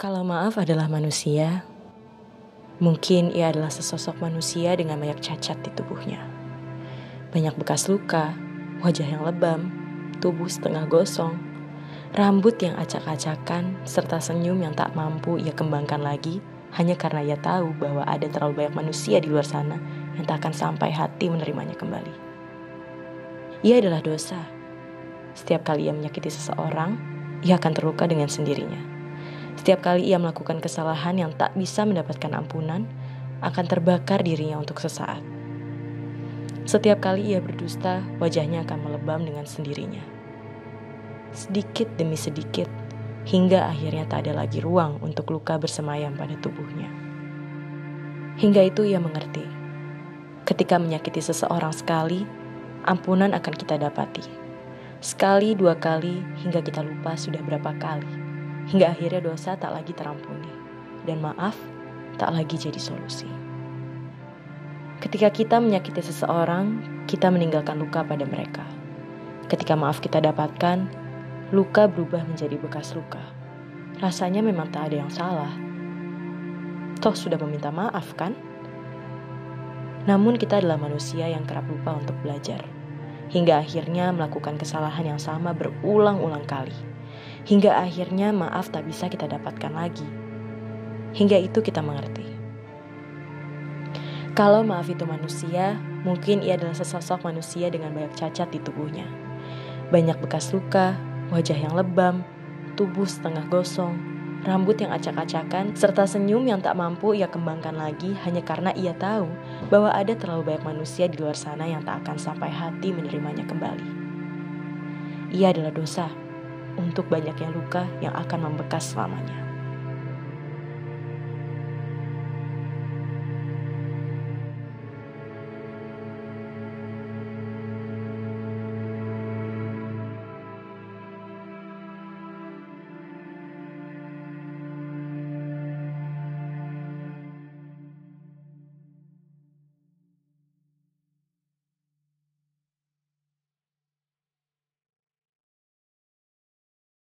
Kalau maaf adalah manusia, mungkin ia adalah sesosok manusia dengan banyak cacat di tubuhnya. Banyak bekas luka, wajah yang lebam, tubuh setengah gosong, rambut yang acak-acakan, serta senyum yang tak mampu ia kembangkan lagi hanya karena ia tahu bahwa ada terlalu banyak manusia di luar sana yang tak akan sampai hati menerimanya kembali. Ia adalah dosa. Setiap kali ia menyakiti seseorang, ia akan terluka dengan sendirinya. Setiap kali ia melakukan kesalahan yang tak bisa mendapatkan ampunan, akan terbakar dirinya untuk sesaat. Setiap kali ia berdusta, wajahnya akan melebam dengan sendirinya. Sedikit demi sedikit, hingga akhirnya tak ada lagi ruang untuk luka bersemayam pada tubuhnya. Hingga itu ia mengerti, ketika menyakiti seseorang sekali, ampunan akan kita dapati. Sekali, dua kali, hingga kita lupa sudah berapa kali hingga akhirnya dosa tak lagi terampuni dan maaf tak lagi jadi solusi. Ketika kita menyakiti seseorang, kita meninggalkan luka pada mereka. Ketika maaf kita dapatkan, luka berubah menjadi bekas luka. Rasanya memang tak ada yang salah. Toh sudah meminta maaf kan? Namun kita adalah manusia yang kerap lupa untuk belajar. Hingga akhirnya melakukan kesalahan yang sama berulang-ulang kali hingga akhirnya maaf tak bisa kita dapatkan lagi. Hingga itu kita mengerti. Kalau maaf itu manusia, mungkin ia adalah sesosok manusia dengan banyak cacat di tubuhnya. Banyak bekas luka, wajah yang lebam, tubuh setengah gosong, rambut yang acak-acakan, serta senyum yang tak mampu ia kembangkan lagi hanya karena ia tahu bahwa ada terlalu banyak manusia di luar sana yang tak akan sampai hati menerimanya kembali. Ia adalah dosa untuk banyaknya luka yang akan membekas selamanya.